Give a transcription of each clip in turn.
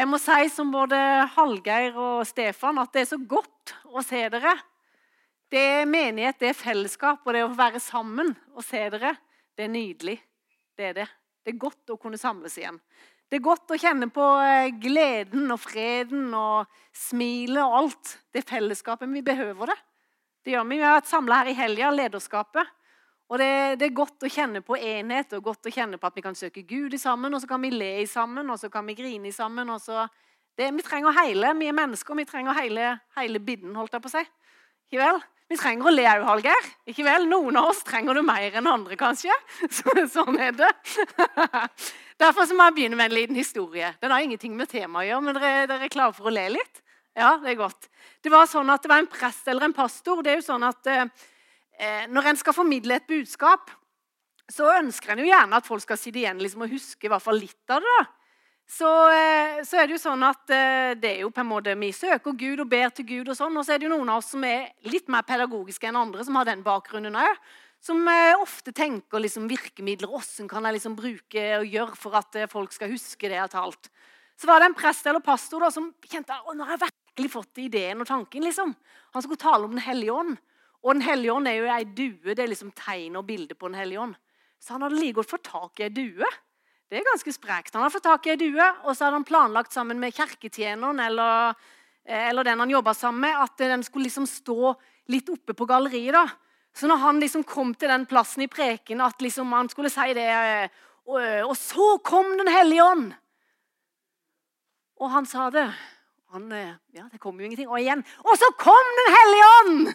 Jeg må si som både Hallgeir og Stefan at det er så godt å se dere. Det er menighet, det er fellesskap, og det å være sammen og se dere, det er nydelig. Det er det. Det er godt å kunne samles igjen. Det er godt å kjenne på eh, gleden og freden og smilet og alt. Det fellesskapet. Vi behøver det. Det gjør vi. Vi har vært samla her i helga, lederskapet. Og det, det, er godt å kjenne på enhet og godt å kjenne på at vi kan søke Gud i sammen, og så kan vi le i sammen, og så kan vi grine i sammen. Det, vi trenger hele, vi er mennesker, vi trenger hele, hele bidden, holdt jeg på å si. Ikke vel? Vi trenger å le òg, Hallgeir. Ikke vel? Noen av oss trenger det mer enn andre, kanskje. Så, sånn er det. Derfor må jeg begynne med en liten historie. Den har ingenting med temaet å gjøre, men dere, dere er klare for å le litt? Ja, det er godt. Det var sånn at det var en prest eller en pastor. Det er jo sånn at eh, Når en skal formidle et budskap, så ønsker en jo gjerne at folk skal sitte igjen liksom, og huske i hvert fall litt av det. da. Så, eh, så, er det jo sånn at eh, det er jo på en måte Vi søker Gud og ber til Gud, og sånn, og så er det jo noen av oss som er litt mer pedagogiske enn andre, som har den bakgrunnen òg. Som eh, ofte tenker liksom, virkemidler. Hvordan kan jeg liksom bruke og gjøre for at eh, folk skal huske det jeg har talt? Så var det en prest eller pastor da, som kjente at nå har jeg virkelig fått ideen og tanken. liksom. Han skulle tale om Den hellige ånd. Og Den hellige ånd er jo ei due. Det er liksom tegn og bilde på Den hellige ånd. Så han hadde like godt fått tak i ei due. Det er ganske sprekt. Han hadde fått tak i ei due, og så hadde han planlagt sammen med kirketjeneren eller, eh, eller den han jobba sammen med, at den skulle liksom stå litt oppe på galleriet. da. Så når han liksom kom til den plassen i preken at liksom han skulle si det eh, og, eh, og så kom Den hellige ånd! Og han sa det. Han, ja, det kom jo ingenting. Og igjen Og så kom Den hellige ånd!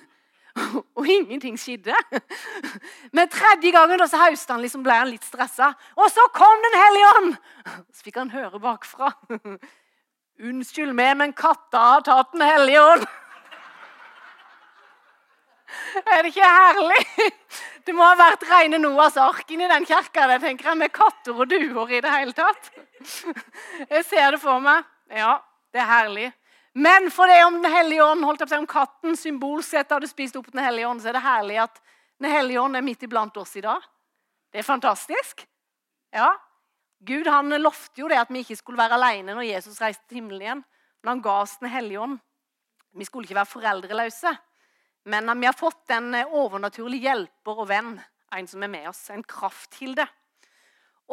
Og ingenting skjedde. Men tredje gangen da så hauste han liksom, ble han litt stressa. Og så kom Den hellige ånd! Så fikk han høre bakfra. Unnskyld meg, men katta har tatt Den hellige ånd. Er det ikke herlig? Det må ha vært rene Noas ark inni den kirka med katter og duer i det hele tatt. Jeg ser det for meg. Ja, det er herlig. Men for det om Den hellige ånd, holdt å si, om katten symbolsett hadde spist opp Den hellige ånd, så er det herlig at Den hellige ånd er midt iblant oss i dag. Det er fantastisk. Ja. Gud han lovte jo det at vi ikke skulle være alene når Jesus reiste til himmelen igjen. Men han ga oss Den hellige ånd. Vi skulle ikke være foreldreløse. Men vi har fått en overnaturlig hjelper og venn, en som er med oss. En kraftkilde.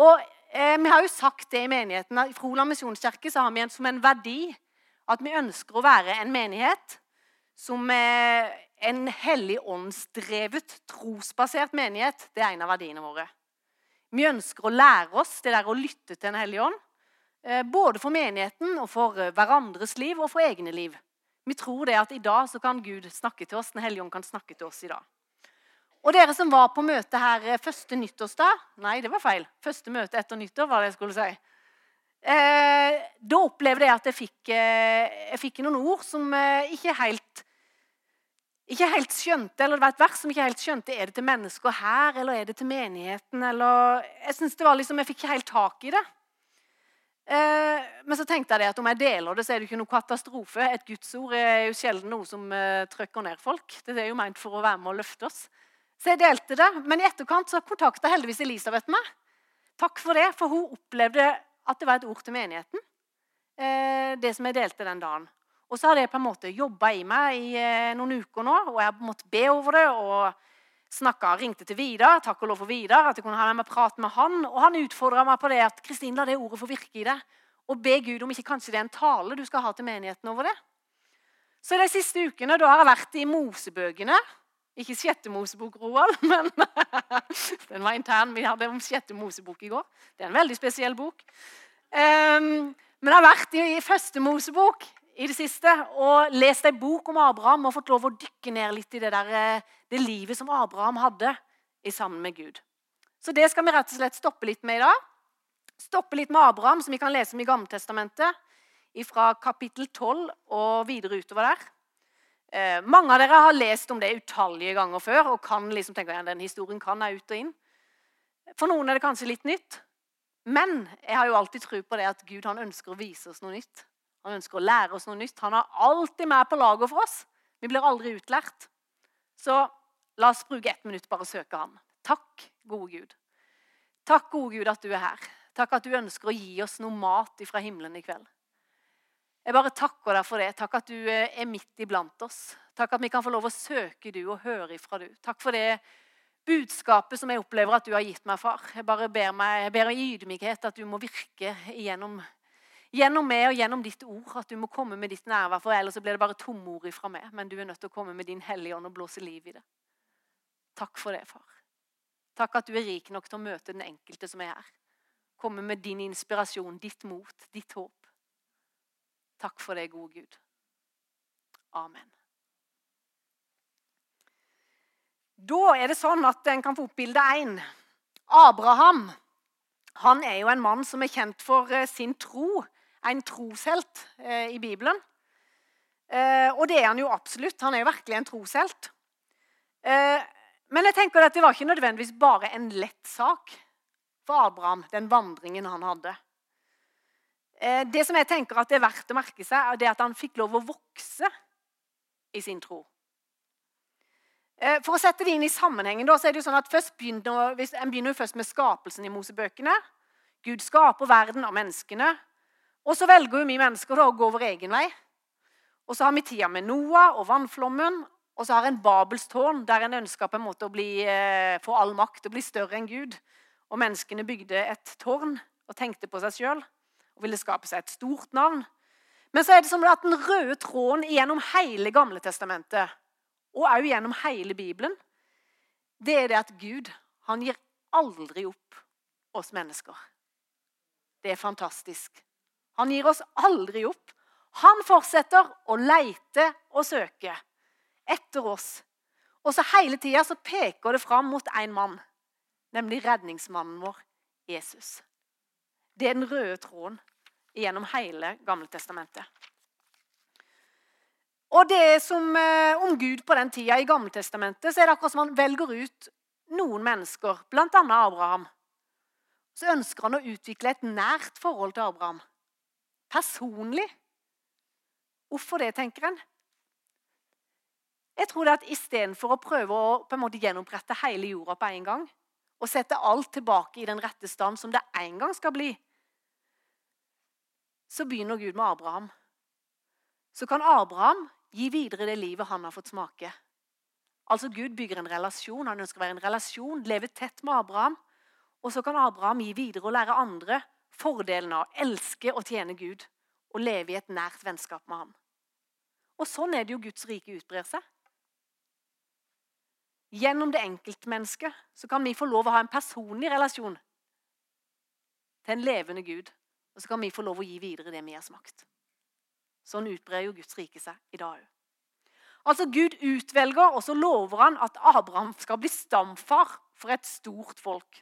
Og eh, Vi har jo sagt det i menigheten. I Froland misjonskirke har vi en som en verdi at vi ønsker å være en menighet som er en hellig åndsdrevet, trosbasert menighet. Det er en av verdiene våre. Vi ønsker å lære oss det der å lytte til Den hellige ånd. Eh, både for menigheten og for eh, hverandres liv og for egne liv. Vi tror det at i dag så kan Gud snakke til oss. Den hellige ånd kan snakke til oss i dag. Og dere som var på møte her eh, første nyttårsdag Nei, det var feil. Første møte etter nyttår, var det jeg skulle si. Eh, da opplevde jeg at jeg fikk, eh, jeg fikk noen ord som eh, ikke helt ikke helt skjønte, eller det var et vers som ikke helt skjønte Er det til mennesker her, eller er det til menigheten? Eller, jeg synes det var liksom, jeg fikk ikke helt tak i det. Eh, men så tenkte jeg at om jeg deler det, så er det ikke noe katastrofe. Et gudsord er jo sjelden noe som eh, trykker ned folk. Det er jo ment for å være med og løfte oss. Så jeg delte det. Men i etterkant så kontakta heldigvis Elisabeth meg. Takk for det, for hun opplevde at det var et ord til menigheten. Eh, det som jeg delte den dagen. Og så hadde jeg på en måte jobba i meg i eh, noen uker nå, og jeg har måttet be over det. og snakket, ringte til Vidar, takk og lov for Vidar, at jeg kunne ha med meg prat med han. Og han utfordra meg på det at Kristin, la det ordet få virke i deg. Og be Gud om ikke kanskje det er en tale du skal ha til menigheten over det. Så de siste ukene da har jeg vært i Mosebøkene. Ikke sjette Mosebok, Roald, men den var intern. Vi hadde om sjette Mosebok i går. Det er en veldig spesiell bok. Um, men jeg har vært i, i første Mosebok i det siste og lest ei bok om Abraham og fått lov å dykke ned litt i det, der, eh, det livet som Abraham hadde i sammen med Gud. Så det skal vi rett og slett stoppe litt med i dag. Stoppe litt med Abraham, som vi kan lese om i Gammeltestamentet, fra kapittel 12 og videre utover der. Eh, mange av dere har lest om det utallige ganger før og kan liksom tenke at den historien kan jeg ut og inn. For noen er det kanskje litt nytt. Men jeg har jo alltid tro på det at Gud han ønsker å vise oss noe nytt. Han ønsker å lære oss noe nytt. Han har alltid med på laget for oss. Vi blir aldri utlært. Så la oss bruke ett minutt bare å søke ham. Takk, gode Gud. Takk, gode Gud, at du er her. Takk at du ønsker å gi oss noe mat fra himmelen i kveld. Jeg bare takker deg for det. Takk at du eh, er midt iblant oss. Takk at vi kan få lov å søke du og høre ifra du. Takk for det budskapet som jeg opplever at du har gitt meg, far. Jeg bare ber, meg, jeg ber i ydmykhet at du må virke gjennom, gjennom meg og gjennom ditt ord. At du må komme med ditt nærvær, for ellers blir det bare tomord ifra meg. Men du er nødt til å komme med din hellige ånd og blåse liv i det. Takk for det, far. Takk at du er rik nok til å møte den enkelte som er her. Komme med din inspirasjon, ditt mot, ditt håp. Takk for det, gode Gud. Amen. Da er det sånn at en kan få opp bilde én. Abraham han er jo en mann som er kjent for eh, sin tro. En troshelt eh, i Bibelen. Eh, og det er han jo absolutt. Han er jo virkelig en troshelt. Men jeg tenker at det var ikke nødvendigvis bare en lett sak for Abraham, den vandringen han hadde. Det som jeg tenker at det er verdt å merke seg, er at han fikk lov å vokse i sin tro. Eh, for å sette det inn i sammenhengen så er det jo sånn at begynner, En begynner jo først med skapelsen i Mosebøkene. Gud skaper verden og menneskene. Og så velger jo vi mennesker da å gå vår egen vei. Og så har vi tida med Noah og vannflommen. Og så har en Babels tårn, der en ønska på å bli, eh, få all makt og bli større enn Gud. Og menneskene bygde et tårn og tenkte på seg sjøl og ville skape seg et stort navn. Men så er det som at den røde tråden gjennom hele Gamle testamentet og òg gjennom hele Bibelen, det er det at Gud han gir aldri opp oss mennesker. Det er fantastisk. Han gir oss aldri opp. Han fortsetter å leite og søke etter oss. Og så hele tida peker det fram mot én mann, nemlig redningsmannen vår, Jesus. Det er den røde tråden gjennom hele Gamle testamentet. Og det som eh, om Gud på den tida i Gammeltestamentet, så er det akkurat som han velger ut noen mennesker, bl.a. Abraham. Så ønsker han å utvikle et nært forhold til Abraham. Personlig. Hvorfor det, tenker en? Jeg tror det at Istedenfor å prøve å på en måte gjenopprette hele jorda på en gang, og sette alt tilbake i den rette stand som det en gang skal bli, så begynner Gud med Abraham. Så kan Abraham gi videre det livet han har fått smake. Altså Gud bygger en relasjon. Han ønsker å være en relasjon, leve tett med Abraham. Og så kan Abraham gi videre og lære andre fordelen av å elske og tjene Gud og leve i et nært vennskap med ham. Og sånn er det jo Guds rike utbrer seg. Gjennom det enkeltmennesket så kan vi få lov å ha en personlig relasjon til en levende Gud. Og så kan vi få lov å gi videre det vi har smakt. Sånn utbrer jo Guds rike seg i dag òg. Altså, Gud utvelger, og så lover han at Abraham skal bli stamfar for et stort folk.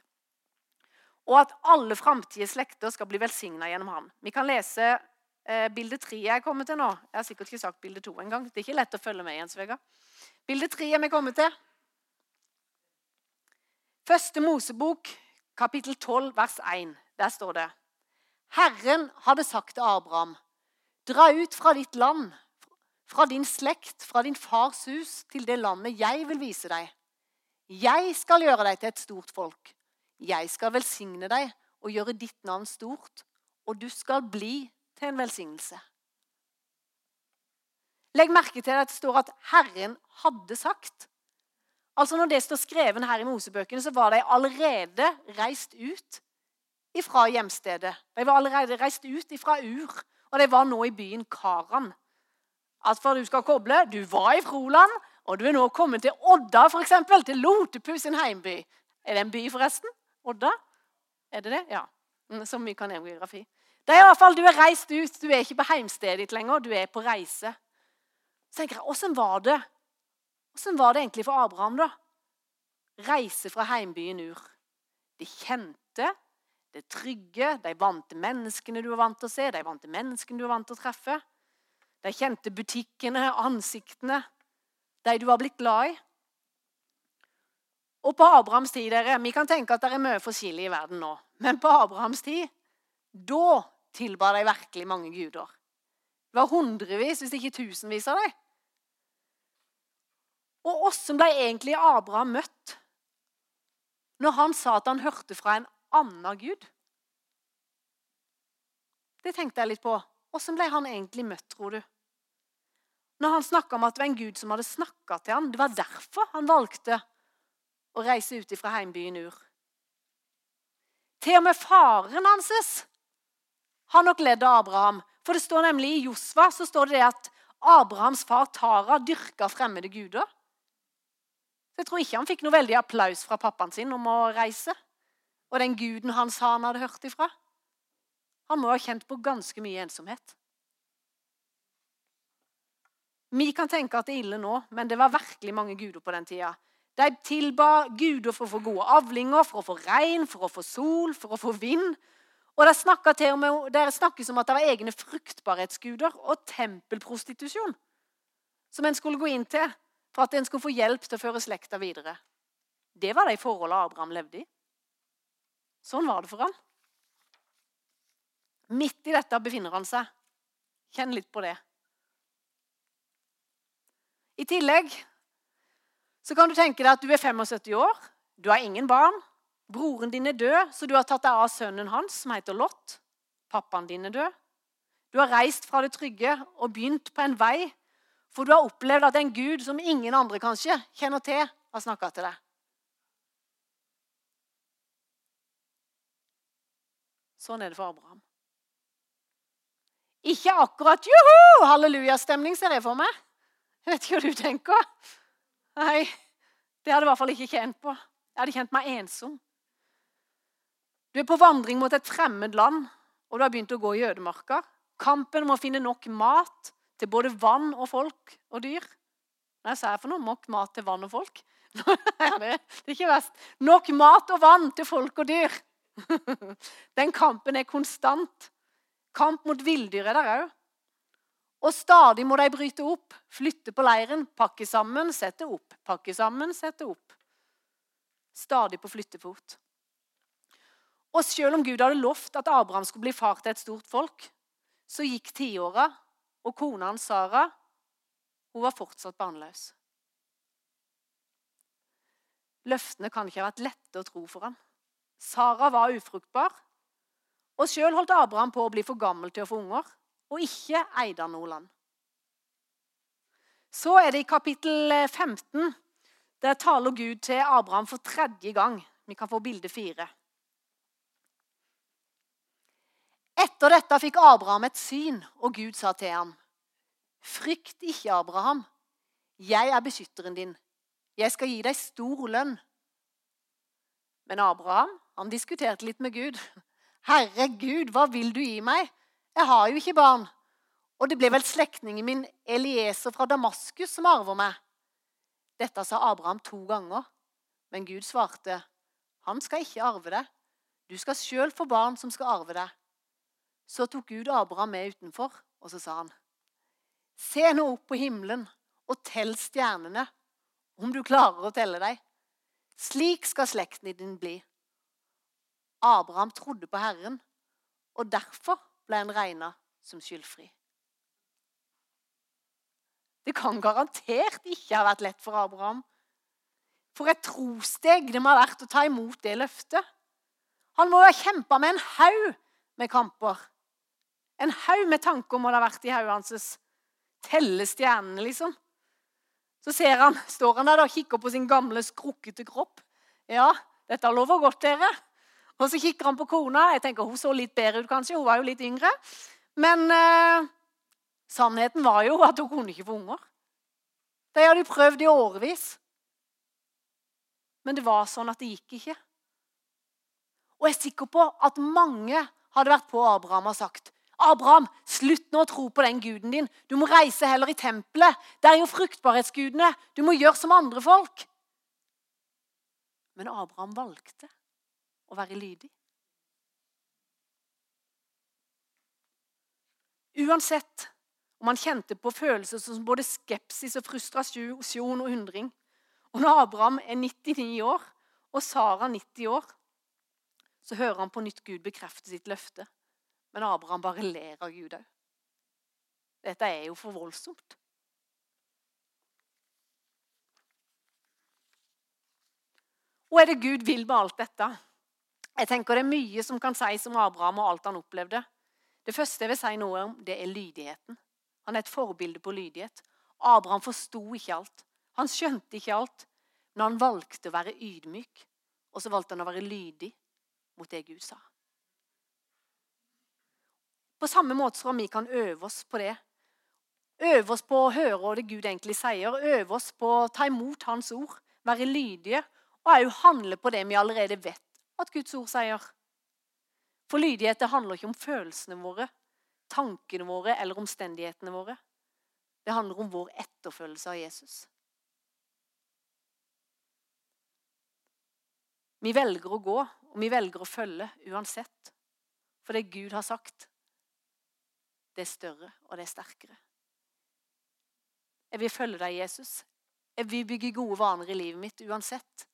Og at alle framtidige slekter skal bli velsigna gjennom ham. Vi kan lese eh, bilde tre jeg er kommet til nå. Jeg har sikkert ikke sagt bilde to engang. Det er ikke lett å følge med. Jens Vegard. Bilde tre er vi kommet til. Første Mosebok, kapittel 12, vers 1. Der står det Herren hadde sagt til Abraham Dra ut fra ditt land, fra din slekt, fra din fars hus, til det landet jeg vil vise deg. Jeg skal gjøre deg til et stort folk. Jeg skal velsigne deg og gjøre ditt navn stort, og du skal bli til en velsignelse. Legg merke til at det står at Herren hadde sagt. Altså Når det står skrevet her i Mosebøkene, så var de allerede reist ut ifra hjemstedet. De var allerede reist ut ifra Ur. Og det var nå i byen Karan. At for du skal koble Du var i Froland, og du er nå kommet til Odda, f.eks. Til Lotepus sin heimby. Er det en by, forresten? Odda? Er det det? Ja. Mm, så mye kan jeg geografi. Det er i hvert fall, Du er reist ut. Du er ikke på heimstedet ditt lenger. Du er på reise. Så tenker jeg, Åssen var det Hvordan var det egentlig for Abraham, da? Reise fra heimbyen Ur. De kjente det trygge, de vante menneskene du var vant til å se, de vante menneskene du var vant til å treffe. De kjente butikkene, ansiktene, de du var blitt glad i. Og på Abrahams tid dere, Vi kan tenke at det er mye forskjellig i verden nå. Men på Abrahams tid da tilba de virkelig mange guder. Det var hundrevis, hvis ikke tusenvis av dem. Og åssen ble egentlig Abraham møtt når han sa at han hørte fra en annen Gud? Det tenkte jeg litt på Åssen ble han egentlig møtt, tror du? Når han snakka om at det var en gud som hadde snakka til ham. Det var derfor han valgte å reise ut fra heimbyen Ur. Til og med faren hans har nok ledd av Abraham. For det står nemlig i Josva så står det at Abrahams far Tara dyrka fremmede guder. Så Jeg tror ikke han fikk noe veldig applaus fra pappaen sin om å reise. Og den guden hans han hadde hørt ifra. Han må ha kjent på ganske mye ensomhet. Vi kan tenke at det er ille nå, men det var virkelig mange guder på den tida. De tilba guder for å få gode avlinger, for å få regn, for å få sol, for å få vind. Og det snakkes om at det var egne fruktbarhetsguder og tempelprostitusjon som en skulle gå inn til for at en skulle få hjelp til å føre slekta videre. Det var de forholdene Abraham levde i. Sånn var det for ham. Midt i dette befinner han seg. Kjenn litt på det. I tillegg så kan du tenke deg at du er 75 år, du har ingen barn. Broren din er død, så du har tatt deg av sønnen hans, som heter Lot. Pappaen din er død. Du har reist fra det trygge og begynt på en vei, for du har opplevd at en Gud som ingen andre kanskje kjenner til, har snakka til deg. Sånn er det for Abraham. Ikke akkurat juhu, halleluja-stemning, ser jeg for meg. Jeg vet ikke hva du tenker. Nei, det hadde jeg i hvert fall ikke kjent på. Jeg hadde kjent meg ensom. Du er på vandring mot et fremmed land, og du har begynt å gå i ødemarka. Kampen om å finne nok mat til både vann og folk og dyr. Hva sa jeg for noe? Nok mat til vann og folk? ja, det, er ikke verst. Nok mat og vann til folk og dyr. Den kampen er konstant. Kamp mot villdyr er der òg. Og stadig må de bryte opp, flytte på leiren, pakke sammen, sette opp. Pakke sammen, sette opp. Stadig på flyttefot. Og selv om Gud hadde lovt at Abraham skulle bli far til et stort folk, så gikk tiåra, og kona hans Sara hun var fortsatt barnløs. Løftene kan ikke ha vært lette å tro for ham. Sara var ufruktbar, og sjøl holdt Abraham på å bli for gammel til å få unger, og ikke eide han noe land. Så er det i kapittel 15. Der taler Gud til Abraham for tredje gang. Vi kan få bilde fire. Etter dette fikk Abraham et syn, og Gud sa til ham.: Frykt ikke, Abraham. Jeg er beskytteren din. Jeg skal gi deg stor lønn. Men Abraham han diskuterte litt med Gud. Herregud, hva vil du gi meg? Jeg har jo ikke barn. Og det ble vel slektningen min Elieser fra Damaskus som arver meg. Dette sa Abraham to ganger, men Gud svarte, han skal ikke arve det. Du skal sjøl få barn som skal arve det. Så tok Gud Abraham med utenfor, og så sa han, Se nå opp på himmelen og tell stjernene, om du klarer å telle deg. Slik skal slekten din bli. Abraham trodde på Herren, og derfor ble han regna som skyldfri. Det kan garantert ikke ha vært lett for Abraham. For et trosteg det må ha vært å ta imot det løftet. Han må ha kjempa med en haug med kamper. En haug med tanker må det ha vært i hodet hans. Telle stjernene, liksom. Så ser han, står han der og kikker på sin gamle, skrukkete kropp. Ja, dette lover godt, dere. Og så kikker han på kona. Jeg tenker Hun så litt bedre ut, kanskje. Hun var jo litt yngre. Men eh, sannheten var jo at hun kunne ikke få unger. De hadde prøvd i årevis. Men det var sånn at det gikk ikke. Og jeg er sikker på at mange hadde vært på Abraham og sagt 'Abraham, slutt nå å tro på den guden din. Du må reise heller i tempelet. Det er jo fruktbarhetsgudene. Du må gjøre som andre folk.' Men Abraham valgte å være lydig. Uansett om han kjente på følelser som både skepsis og frustrasjon og undring. Og når Abraham er 99 år og Sara 90 år, så hører han på nytt Gud bekrefte sitt løfte. Men Abraham bare ler av Gud òg. Dette er jo for voldsomt. Hva er det Gud vil med alt dette? Jeg tenker Det er mye som kan sies om Abraham og alt han opplevde. Det første jeg vil si noe om, det er lydigheten. Han er et forbilde på lydighet. Abraham forsto ikke alt. Han skjønte ikke alt, men han valgte å være ydmyk. Og så valgte han å være lydig mot det Gud sa. På samme måte som vi kan øve oss på det. Øve oss på å høre hva det Gud egentlig sier. Øve oss på å ta imot Hans ord. Være lydige. Og òg handle på det vi allerede vet at Guds ord sier. For lydighet det handler ikke om følelsene våre, tankene våre eller omstendighetene våre. Det handler om vår etterfølgelse av Jesus. Vi velger å gå, og vi velger å følge uansett. For det Gud har sagt, det er større, og det er sterkere. Jeg vil følge deg, Jesus. Jeg vil bygge gode vaner i livet mitt uansett.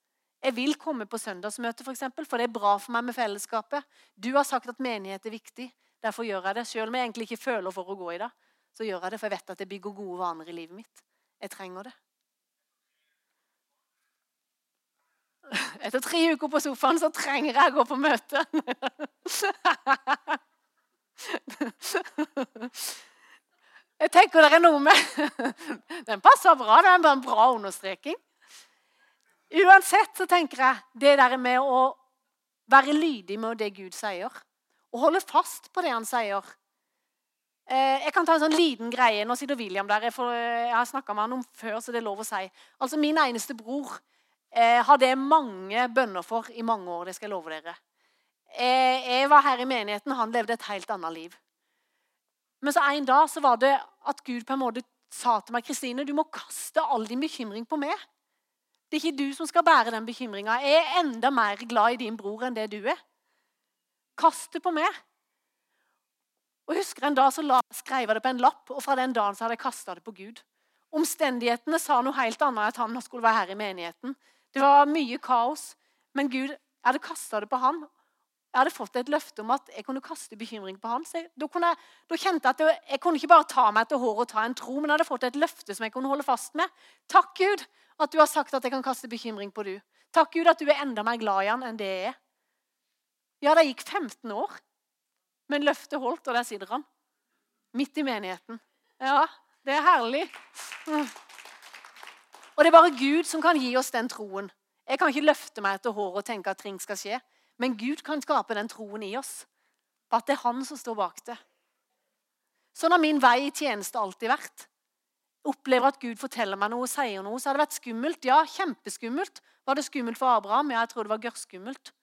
Jeg vil komme på søndagsmøte, for, eksempel, for det er bra for meg med fellesskapet. Du har sagt at menighet er viktig. Derfor gjør jeg det. Selv om jeg egentlig ikke føler for å gå i det, så gjør jeg det, for jeg vet at jeg bygger gode vaner i livet mitt. Jeg trenger det. Etter tre uker på sofaen så trenger jeg å gå på møte. Jeg tenker det er noe med Den passer bra. Det er bare en bra understreking. Uansett så tenker jeg det der med å være lydig med det Gud sier, og holde fast på det han sier. Eh, jeg kan ta en sånn liten greie. Nå sitter William der. Jeg har snakka med han om før, så det er lov å si. Altså, Min eneste bror eh, hadde jeg mange bønner for i mange år. Det skal jeg love dere. Eh, jeg var her i menigheten, han levde et helt annet liv. Men så en dag så var det at Gud på en måte sa til meg Kristine, du må kaste all din bekymring på meg. Det er ikke du som skal bære den bekymringa. Jeg er enda mer glad i din bror enn det du er. Kast det på meg. Og husker En dag så skrev jeg det på en lapp, og fra den dagen så hadde jeg kasta det på Gud. Omstendighetene sa noe helt annet enn at han skulle være her i menigheten. Det var mye kaos, men Gud, jeg hadde kasta det på han. Jeg hadde fått et løfte om at jeg kunne kaste bekymring på han. Jeg, da, jeg, da, kjente jeg at jeg, jeg kunne ikke bare ta meg til håret og ta en tro, men jeg hadde fått et løfte som jeg kunne holde fast med. Takk, Gud, at du har sagt at jeg kan kaste bekymring på du. Takk, Gud, at du er enda mer glad i han enn det jeg er. Ja, det gikk 15 år, men løftet holdt, og der sitter han. Midt i menigheten. Ja, det er herlig. Og det er bare Gud som kan gi oss den troen. Jeg kan ikke løfte meg etter håret og tenke at ting skal skje. Men Gud kan skape den troen i oss at det er Han som står bak det. Sånn har min vei i tjeneste alltid vært opplever at Gud forteller meg noe sier noe, så har det vært skummelt. Ja, kjempeskummelt. Var det skummelt for Abraham? Ja, jeg tror det var gørrskummelt.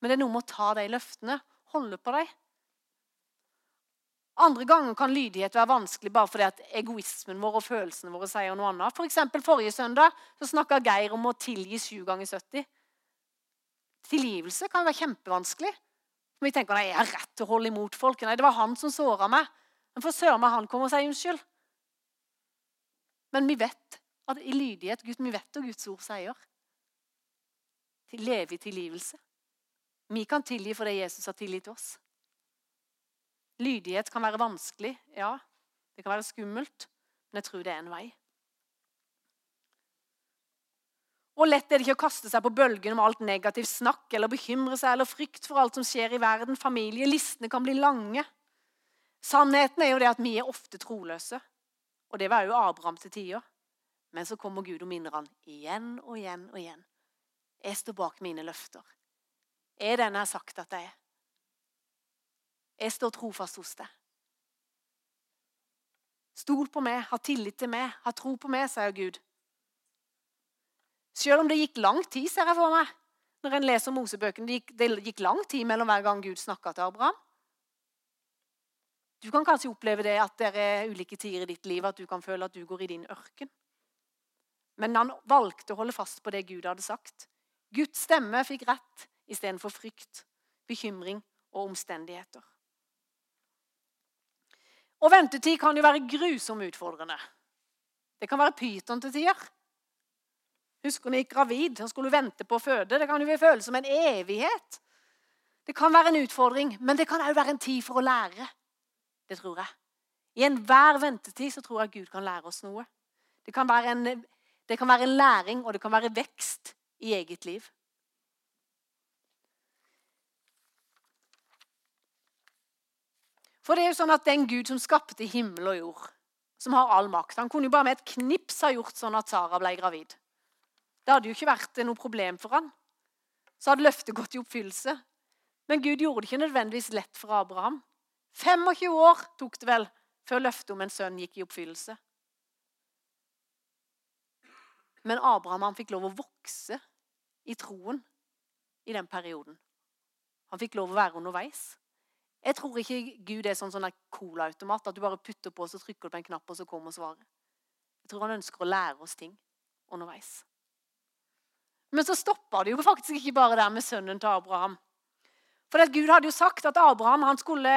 Men det er noe med å ta de løftene, holde på dem. Andre ganger kan lydighet være vanskelig bare fordi at egoismen vår og følelsene våre sier noe annet. For Forrige søndag så snakka Geir om å tilgi 7 ganger 70. Tilgivelse kan være kjempevanskelig. Vi tenker nei, jeg har rett til å holde imot folk. Nei, det var han som såra meg. Men for søren meg han kommer og sier unnskyld. Men vi vet at i lydighet Gud, Vi vet hva Guds ord sier. Leve i tilgivelse. Vi kan tilgi fordi Jesus har tilgitt oss. Lydighet kan være vanskelig, ja. Det kan være skummelt, men jeg tror det er en vei. Og lett er det ikke å kaste seg på bølgen om alt negativt snakk eller bekymre seg eller frykt for alt som skjer i verden. Familie, listene kan bli lange. Sannheten er jo det at vi er ofte troløse. Og det var jo Abraham til tider. Men så kommer Gud og minner han igjen og igjen og igjen. Jeg står bak mine løfter. Er den jeg har sagt at jeg er? Jeg står trofast hos deg. Stol på meg, ha tillit til meg, ha tro på meg, sier Gud. Selv om det gikk lang tid, ser jeg for meg, når en leser Mosebøkene, det gikk, det gikk lang tid mellom hver gang Gud snakka til Abraham. Du kan kanskje oppleve det at det er ulike tider i ditt liv at du kan føle at du går i din ørken. Men han valgte å holde fast på det Gud hadde sagt. Guds stemme fikk rett istedenfor frykt, bekymring og omstendigheter. Og ventetid kan jo være grusomt utfordrende. Det kan være pyton til tider. Husker hun gikk gravid og skulle vente på å føde. Det kan jo føles som en evighet. Det kan være en utfordring, men det kan òg være en tid for å lære. Det tror jeg. I enhver ventetid så tror jeg Gud kan lære oss noe. Det kan, være en, kan være en læring, og det kan være vekst i eget liv. For det er jo sånn at den Gud som skapte himmel og jord, som har all makt Han kunne jo bare med et knips ha gjort sånn at Sara ble gravid. Det hadde jo ikke vært noe problem for han. Så hadde løftet gått i oppfyllelse. Men Gud gjorde det ikke nødvendigvis lett for Abraham. 25 år tok det vel før løftet om en sønn gikk i oppfyllelse. Men Abraham han fikk lov å vokse i troen i den perioden. Han fikk lov å være underveis. Jeg tror ikke Gud er sånn, sånn colaautomat, at du bare putter på, så trykker du på en knapp, og så kommer svaret. Jeg tror han ønsker å lære oss ting underveis. Men så stoppa det jo faktisk ikke bare der med sønnen til Abraham. For Gud hadde jo sagt at Abraham han skulle,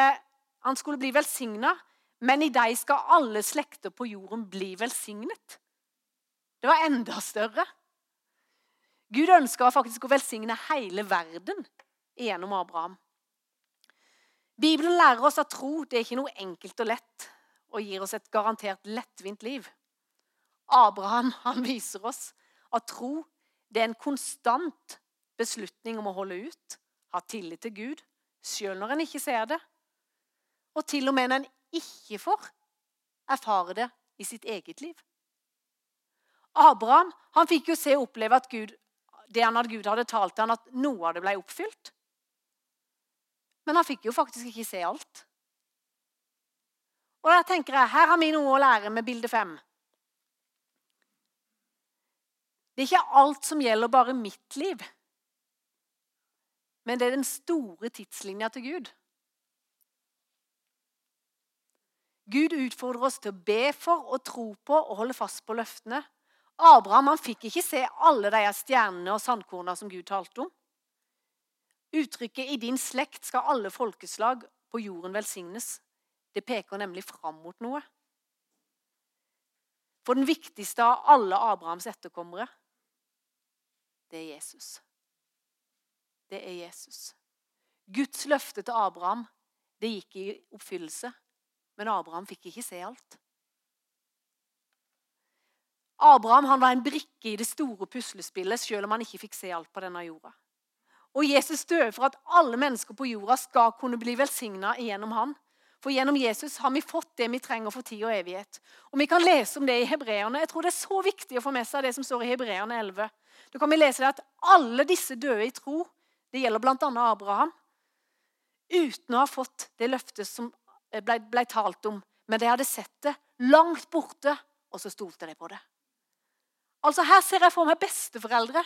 han skulle bli velsigna, men i deg skal alle slekter på jorden bli velsignet. Det var enda større. Gud ønska faktisk å velsigne hele verden gjennom Abraham. Bibelen lærer oss at tro det er ikke noe enkelt og lett og gir oss et garantert lettvint liv. Abraham han viser oss at tro det er en konstant beslutning om å holde ut, ha tillit til Gud, sjøl når en ikke ser det. Og til og med når en ikke får erfare det i sitt eget liv. Abraham han fikk jo se og oppleve at Gud, det han hadde Gud hadde talt til han at noe av det ble oppfylt. Men han fikk jo faktisk ikke se alt. Og der tenker jeg, Her har vi noe å lære med bilde fem. Det er ikke alt som gjelder bare mitt liv. Men det er den store tidslinja til Gud. Gud utfordrer oss til å be for og tro på og holde fast på løftene. Abraham han fikk ikke se alle de stjernene og sandkornene som Gud talte om. Uttrykket 'i din slekt skal alle folkeslag på jorden velsignes' det peker nemlig fram mot noe. For den viktigste av alle Abrahams etterkommere, det er Jesus. Det er Jesus. Guds løfte til Abraham det gikk i oppfyllelse, men Abraham fikk ikke se alt. Abraham var en brikke i det store puslespillet, selv om han ikke fikk se alt på denne jorda. Og Jesus døde for at alle mennesker på jorda skal kunne bli velsigna gjennom han. For gjennom Jesus har vi fått det vi trenger for tid og evighet. Og Vi kan lese om det i Hebreerne. Jeg tror det er så viktig å få med seg det som står i Hebreerne 11. Da kan vi lese det at alle disse døde i tro. Det gjelder bl.a. Abraham. Uten å ha fått det løftet som ble, ble talt om. Men de hadde sett det langt borte, og så stolte de på det. Altså Her ser jeg for meg besteforeldre.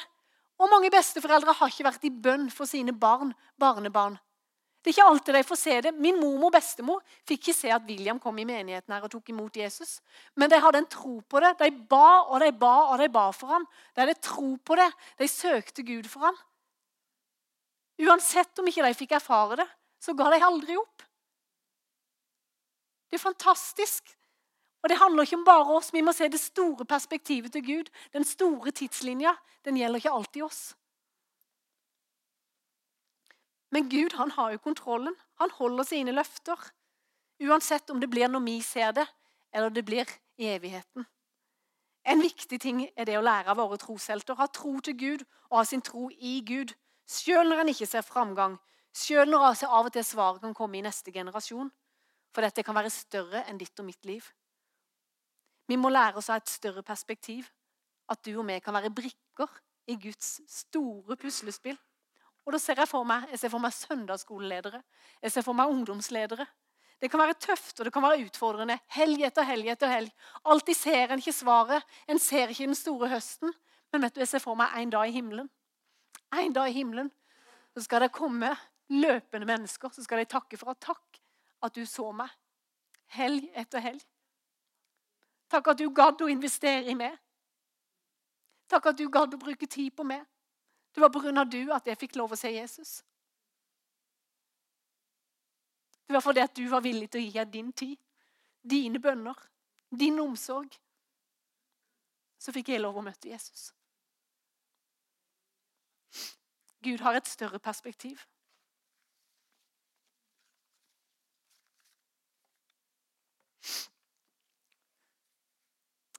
Og mange besteforeldre har ikke vært i bønn for sine barn, barnebarn. Det er ikke alltid de får se det. Min mormor og bestemor fikk ikke se at William kom i menigheten her og tok imot Jesus. Men de hadde en tro på det. De ba og de ba og de ba for ham. De hadde tro på det. De søkte Gud for ham. Uansett om ikke de fikk erfare det, så ga de aldri opp. Det er fantastisk. Og Det handler ikke om bare oss. Vi må se det store perspektivet til Gud. Den store tidslinja den gjelder ikke alltid oss. Men Gud han har jo kontrollen. Han holder sine løfter. Uansett om det blir når vi ser det, eller det blir i evigheten. En viktig ting er det å lære av våre troshelter. Ha tro til Gud og ha sin tro i Gud. Selv når en ikke ser framgang. Selv når av og til svaret kan komme i neste generasjon. For dette kan være større enn ditt og mitt liv. Vi må lære oss ha et større perspektiv. At du og vi kan være brikker i Guds store puslespill. Og da ser Jeg for meg jeg ser for meg søndagsskoleledere, jeg ser for meg ungdomsledere. Det kan være tøft og det kan være utfordrende. Helg etter helg etter helg. Alltid ser en ikke svaret. En ser ikke den store høsten. Men vet du, jeg ser for meg en dag i himmelen. En dag i himmelen så skal det komme løpende mennesker. Så skal de takke for at takk at du så meg. Helg etter helg. Takk at du gadd å investere i meg. Takk at du gadd å bruke tid på meg. Det var pga. du at jeg fikk lov å se Jesus. Det var fordi at du var villig til å gi av din tid, dine bønner, din omsorg. Så fikk jeg lov å møte Jesus. Gud har et større perspektiv.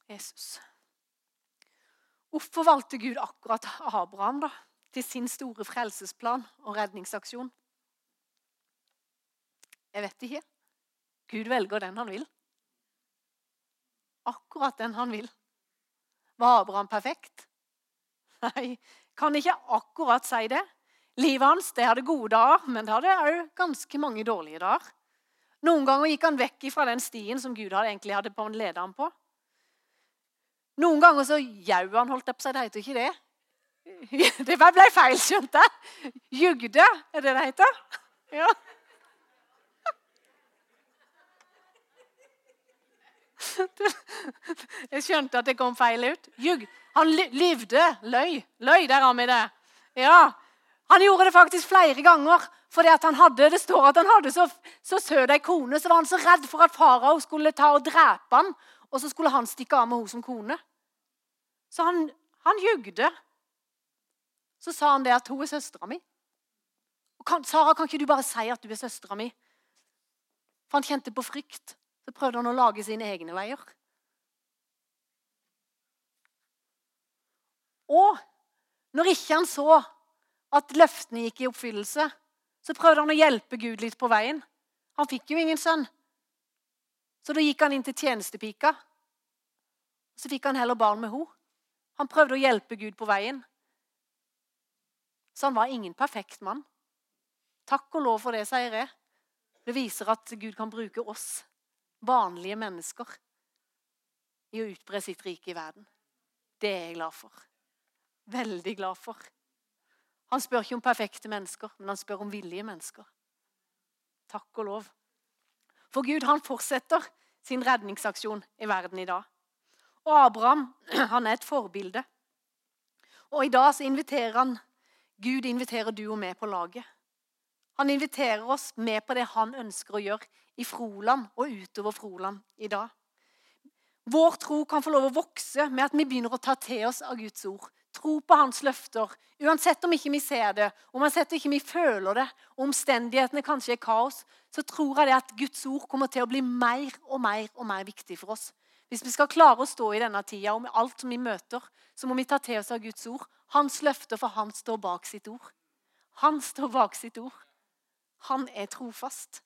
Jesus. Hvorfor valgte Gud akkurat Abraham da, til sin store frelsesplan og redningsaksjon? Jeg vet ikke. Gud velger den han vil. Akkurat den han vil. Var Abraham perfekt? Nei, kan ikke akkurat si det. Livet hans det hadde gode dager, men det hadde òg ganske mange dårlige dager. Noen ganger gikk han vekk fra den stien som Gud hadde, egentlig hadde på en lede ham på. Noen ganger så jau han, holdt opp seg. Det heter ikke det. Det ble feil, skjønte jeg. Jugde, er det det heter? Ja. Jeg skjønte at det kom feil ut. Jug. Han lyvde. Løy. Løy, der har vi det. Ja. Han gjorde det faktisk flere ganger. Fordi at han hadde, Det står at han hadde så, så søt ei kone, så var han så redd for at farao skulle ta og drepe han, og så skulle han stikke av med henne som kone. Så han, han jugde. Så sa han det at hun er søstera mi. Kan, Sara, kan ikke du bare si at du er søstera mi? For han kjente på frykt. Så prøvde han å lage sine egne veier. Og når ikke han så at løftene gikk i oppfyllelse, så prøvde han å hjelpe Gud litt på veien. Han fikk jo ingen sønn. Så da gikk han inn til tjenestepika. Så fikk han heller barn med henne. Han prøvde å hjelpe Gud på veien. Så han var ingen perfekt mann. Takk og lov for det, sier jeg. Det viser at Gud kan bruke oss vanlige mennesker i å utbre sitt rike i verden. Det er jeg glad for. Veldig glad for. Han spør ikke om perfekte mennesker, men han spør om villige mennesker. Takk og lov. For Gud han fortsetter sin redningsaksjon i verden i dag. Og Abraham han er et forbilde. Og i dag så inviterer han Gud inviterer du og meg på laget. Han inviterer oss med på det han ønsker å gjøre i Froland og utover Froland i dag. Vår tro kan få lov å vokse med at vi begynner å ta til oss av Guds ord. Tro på hans løfter. Uansett om ikke vi ser det, uansett om ikke vi føler det, og omstendighetene kanskje er kaos, så tror jeg det at Guds ord kommer til å bli mer og mer og mer viktig for oss. Hvis vi skal klare å stå i denne tida og med alt som vi møter, så må vi ta til oss av Guds ord. Hans løfter, for han står bak sitt ord. Han står bak sitt ord. Han er trofast.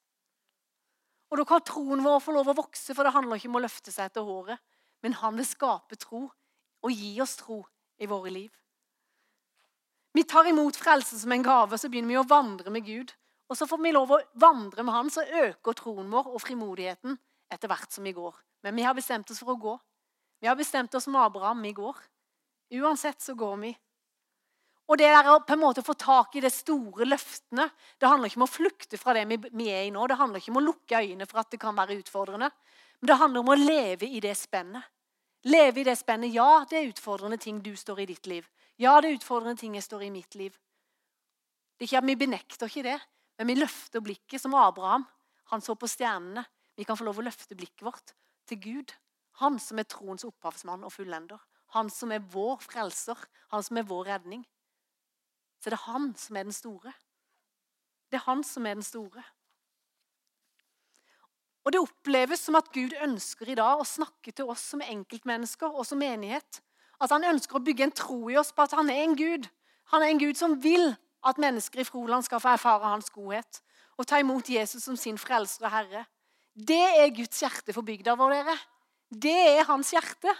Og Da kan troen vår få lov å vokse, for det handler ikke om å løfte seg etter håret. Men han vil skape tro og gi oss tro i våre liv. Vi tar imot frelse som en gave, så begynner vi å vandre med Gud. Og så får vi lov å vandre med Han, så øker troen vår og frimodigheten etter hvert som vi går. Men vi har bestemt oss for å gå. Vi har bestemt oss med Abraham. Vi går. Uansett så går vi. Og det der å på en måte få tak i de store løftene Det handler ikke om å flukte fra det vi er i nå. Det handler ikke om å lukke øynene for at det kan være utfordrende. Men det handler om å leve i det spennet. Leve i det spennet. Ja, det er utfordrende ting du står i ditt liv. Ja, det er utfordrende ting jeg står i mitt liv. Det er ikke at Vi benekter ikke det, men vi løfter blikket som Abraham. Han så på stjernene. Vi kan få lov å løfte blikket vårt til Gud. Han som er troens opphavsmann og fullender. Han som er vår frelser. Han som er vår redning så det er han som er den store. Det er han som er den store. Og Det oppleves som at Gud ønsker i dag å snakke til oss som enkeltmennesker og som menighet. At han ønsker å bygge en tro i oss på at han er en Gud. Han er en Gud som vil at mennesker i Froland skal få erfare hans godhet og ta imot Jesus som sin frelser og herre. Det er Guds hjerte for bygda vår, dere. Det er hans hjerte.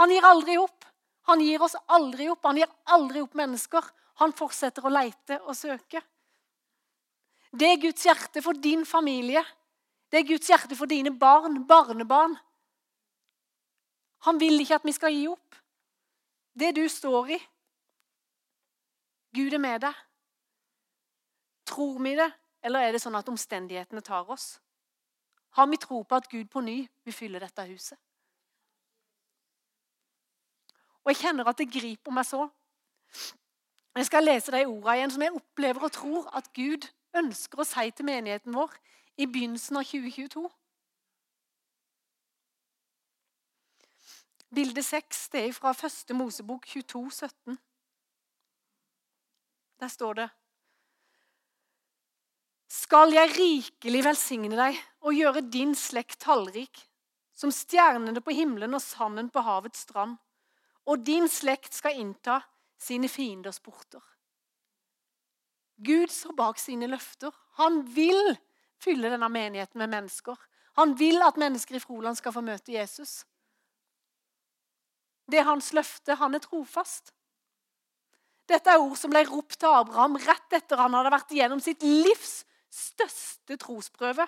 Han gir aldri opp. Han gir oss aldri opp. Han gir aldri opp mennesker. Han fortsetter å leite og søke. Det er Guds hjerte for din familie. Det er Guds hjerte for dine barn, barnebarn. Han vil ikke at vi skal gi opp. Det du står i. Gud er med deg. Tror vi det, eller er det sånn at omstendighetene tar oss? Har vi tro på at Gud på ny vil fylle dette huset? Og Jeg kjenner at det griper meg så. Jeg skal lese de ordene igjen som jeg opplever og tror at Gud ønsker å si til menigheten vår i begynnelsen av 2022. Bilde 6 det er fra første Mosebok 22, 17. Der står det Skal jeg rikelig velsigne deg og gjøre din slekt tallrik, som stjernene på himmelen og sanden på havets strand, og din slekt skal innta sine fienders porter. Gud står bak sine løfter. Han vil fylle denne menigheten med mennesker. Han vil at mennesker i Froland skal få møte Jesus. Det er hans løfte. Han er trofast. Dette er ord som ble ropt til Abraham rett etter han hadde vært igjennom sitt livs største trosprøve.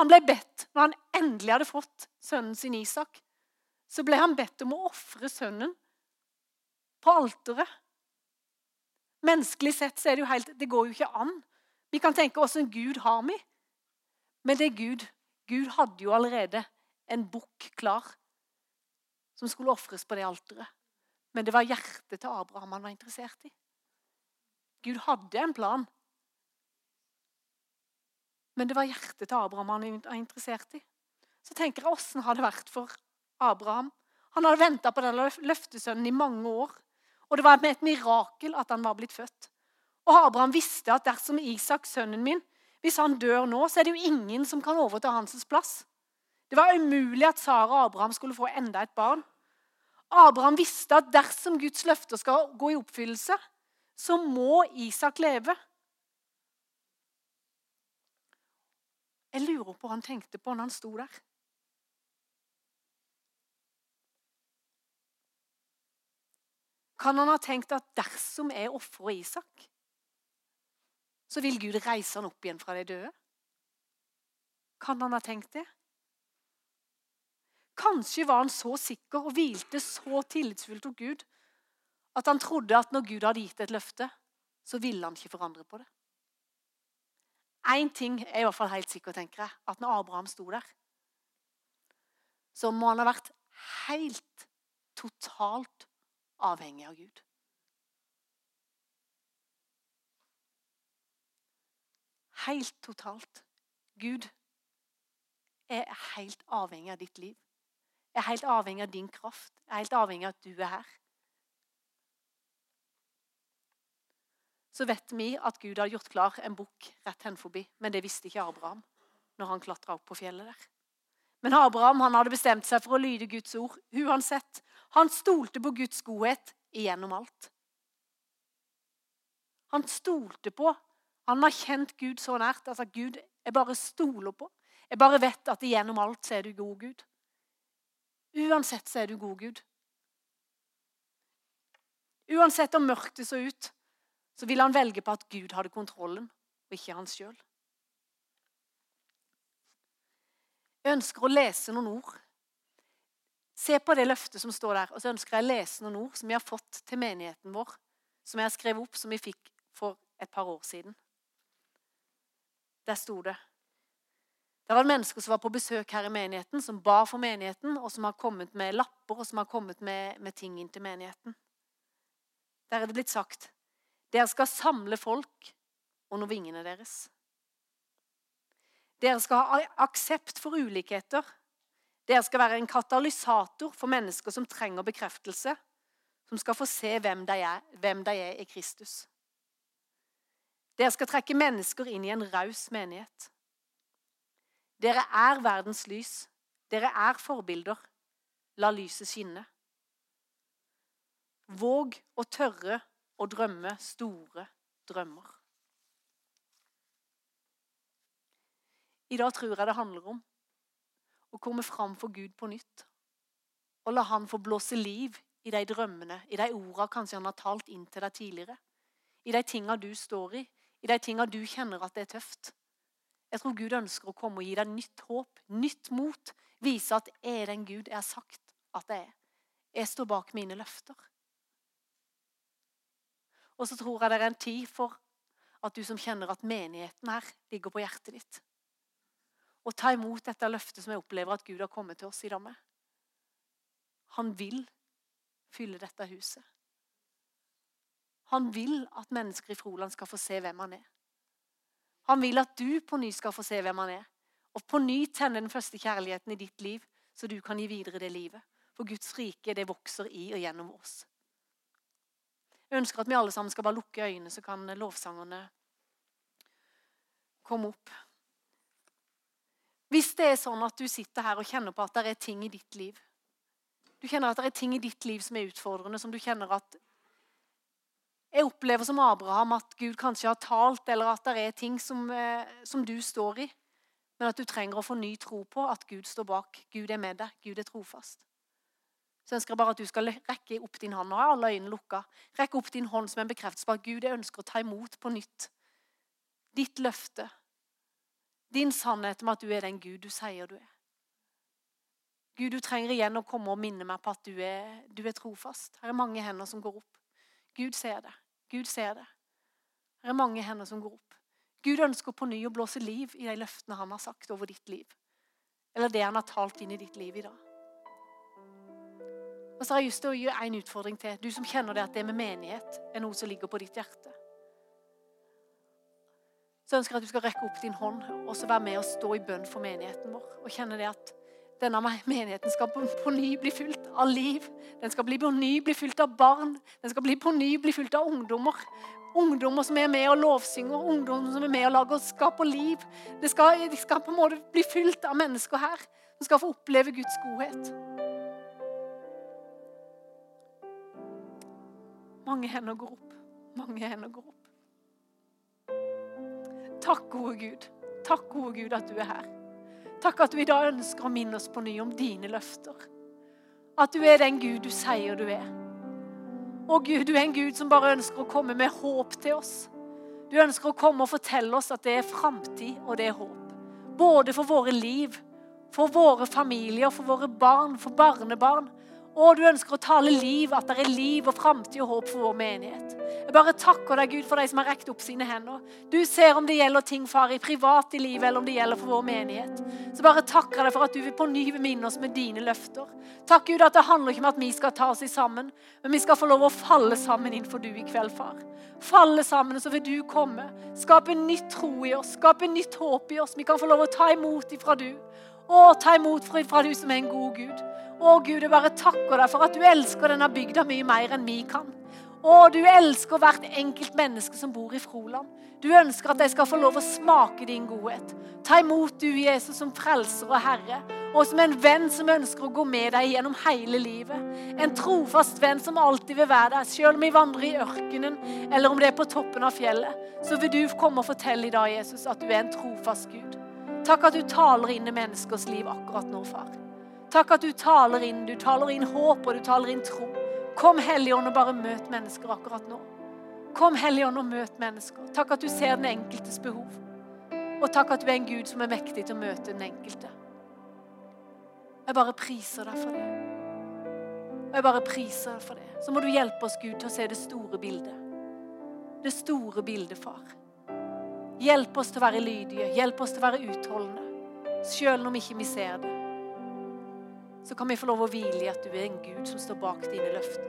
Han ble bedt når han endelig hadde fått sønnen sin Isak. Så ble han bedt om å ofre sønnen på alteret. Menneskelig sett så er det jo helt Det går jo ikke an. Vi kan tenke åssen Gud har vi. Men det er Gud. Gud hadde jo allerede en bukk klar som skulle ofres på det alteret. Men det var hjertet til Abraham han var interessert i. Gud hadde en plan. Men det var hjertet til Abraham han var interessert i. Så tenker jeg, Åssen har det vært for Abraham? Han hadde venta på den løftesønnen i mange år. Og det var med et mirakel at han var blitt født. Og Abraham visste at dersom Isak, sønnen min, hvis han dør nå, så er det jo ingen som kan overta hans plass. Det var umulig at Sara og Abraham skulle få enda et barn. Abraham visste at dersom Guds løfter skal gå i oppfyllelse, så må Isak leve. Jeg lurer på hva han tenkte på når han sto der. Kan han ha tenkt at dersom jeg ofrer Isak, så vil Gud reise han opp igjen fra de døde? Kan han ha tenkt det? Kanskje var han så sikker og hvilte så tillitsfullt hos Gud at han trodde at når Gud hadde gitt et løfte, så ville han ikke forandre på det. Én ting er i hvert fall helt sikker, tenker jeg, at når Abraham sto der, så må han ha vært helt totalt avhengig av Gud. Helt totalt. Gud er helt avhengig av ditt liv. Er helt avhengig av din kraft. Er helt avhengig av at du er her. Så vet vi at Gud har gjort klar en bukk rett hen forbi. Men det visste ikke Abraham når han klatra opp på fjellet der. Men Abraham han hadde bestemt seg for å lyde Guds ord uansett. Han stolte på Guds godhet igjennom alt. Han stolte på Han har kjent Gud så nært. altså Gud, Jeg bare stoler på. Jeg bare vet at igjennom alt så er du god Gud. Uansett så er du god Gud. Uansett om mørket så ut, så ville han velge på at Gud hadde kontrollen, og ikke han sjøl. Jeg ønsker å lese noen ord. Se på det løftet som står der, og så ønsker jeg å lese noen ord som vi har fått til menigheten vår. Som jeg har skrevet opp, som vi fikk for et par år siden. Der sto det Det var mennesker som var på besøk her i menigheten, som ba for menigheten, og som har kommet med lapper og som har kommet med, med ting inn til menigheten. Der er det blitt sagt dere skal samle folk under vingene deres. Dere skal ha aksept for ulikheter. Dere skal være en katalysator for mennesker som trenger bekreftelse, som skal få se hvem de er, hvem de er i Kristus. Dere skal trekke mennesker inn i en raus menighet. Dere er verdens lys. Dere er forbilder. La lyset skinne. Våg å tørre å drømme store drømmer. I dag tror jeg det handler om å komme fram for Gud på nytt. Og la Han få blåse liv i de drømmene, i de ordene kanskje Han har talt inn til deg tidligere. I de tinga du står i, i de tinga du kjenner at det er tøft. Jeg tror Gud ønsker å komme og gi deg nytt håp, nytt mot. Vise at jeg er den Gud jeg har sagt at jeg er. Jeg står bak mine løfter. Og så tror jeg det er en tid for at du som kjenner at menigheten her ligger på hjertet ditt og ta imot dette løftet som jeg opplever at Gud har kommet til oss i dag med. Han vil fylle dette huset. Han vil at mennesker i Froland skal få se hvem han er. Han vil at du på ny skal få se hvem han er, og på ny tenne den første kjærligheten i ditt liv, så du kan gi videre det livet. For Guds rike, det vokser i og gjennom oss. Jeg ønsker at vi alle sammen skal bare lukke øynene, så kan lovsangerne komme opp. Hvis det er sånn at du sitter her og kjenner på at det er ting i ditt liv Du kjenner at det er ting i ditt liv som er utfordrende, som du kjenner at Jeg opplever som Abraham at Gud kanskje har talt, eller at det er ting som, eh, som du står i. Men at du trenger å få ny tro på at Gud står bak. Gud er med deg. Gud er trofast. Så ønsker jeg bare at du skal rekke opp din hånd. Nå er alle øynene lukka. Rekk opp din hånd som en bekreftelse på at Gud ønsker å ta imot på nytt. Ditt løfte. Din sannhet om at du er den Gud du sier du er. Gud, du trenger igjen å komme og minne meg på at du er, du er trofast. Her er mange hender som går opp. Gud ser det. Gud ser det. Her er mange hender som går opp. Gud ønsker på ny å blåse liv i de løftene han har sagt over ditt liv. Eller det han har talt inn i ditt liv i dag. Og så har jeg lyst til å gi en utfordring til. Du som kjenner det at det med menighet er noe som ligger på ditt hjerte. Så ønsker jeg at du skal rekke opp din hånd og så være med og stå i bønn for menigheten vår. Og kjenne det at denne menigheten skal på ny bli fylt av liv. Den skal bli på ny bli fylt av barn. Den skal bli på ny bli fylt av ungdommer. Ungdommer som er med og lovsynger, ungdommer som er med og lager og skaper liv. Det skal, de skal på en måte bli fylt av mennesker her som skal få oppleve Guds godhet. Mange hender går opp. Mange hender går opp. Takk, gode Gud. Takk, gode Gud, at du er her. Takk at du i dag ønsker å minne oss på ny om dine løfter. At du er den Gud du sier du er. Og Gud, du er en Gud som bare ønsker å komme med håp til oss. Du ønsker å komme og fortelle oss at det er framtid og det er håp. Både for våre liv, for våre familier, for våre barn, for barnebarn og du ønsker å tale liv, at det er liv og framtid og håp for vår menighet. Jeg bare takker deg, Gud, for de som har rekt opp sine hender. Du ser om det gjelder ting, far, i privat i livet, eller om det gjelder for vår menighet. Så bare takker jeg deg for at du vil på ny vil minne oss med dine løfter. Takk, Gud, at det handler ikke om at vi skal ta oss sammen, men vi skal få lov å falle sammen innenfor du i kveld, far. Falle sammen, så vil du komme. Skape nytt tro i oss, skape nytt håp i oss. Vi kan få lov å ta imot ifra du. Å, ta imot fra du som er en god Gud. Å Gud, jeg bare takker deg for at du elsker denne bygda mye mer enn vi kan. Å, du elsker hvert enkelt menneske som bor i Froland. Du ønsker at de skal få lov å smake din godhet. Ta imot du, Jesus, som frelser og herre, og som en venn som ønsker å gå med deg gjennom hele livet. En trofast venn som alltid vil være der, selv om vi vandrer i ørkenen, eller om det er på toppen av fjellet. Så vil du komme og fortelle i dag, Jesus, at du er en trofast Gud. Takk at du taler inn i menneskers liv akkurat nå, far. Takk at du taler inn. Du taler inn håp, og du taler inn tro. Kom, Helligånd, og bare møt mennesker akkurat nå. Kom, Helligånd, og møt mennesker. Takk at du ser den enkeltes behov. Og takk at du er en Gud som er mektig til å møte den enkelte. Jeg bare priser deg for det. Jeg bare priser deg for det. Så må du hjelpe oss, Gud, til å se det store bildet. Det store bildet, far. Hjelp oss til å være lydige. Hjelp oss til å være utholdende. Selv om ikke vi ser det så kan vi få lov å hvile i at du er en Gud som står bak dine løfter.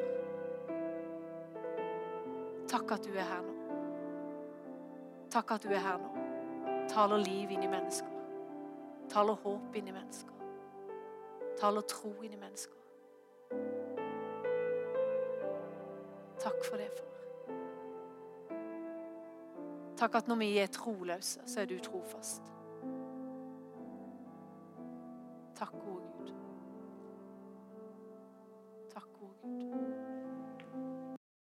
Takk at du er her nå. Takk at du er her nå. Taler liv inn i mennesker. Taler håp inn i mennesker. Taler tro inn i mennesker. Takk for det, far. Takk at når vi er troløse, så er du trofast. Takk, gode Gud. Gud.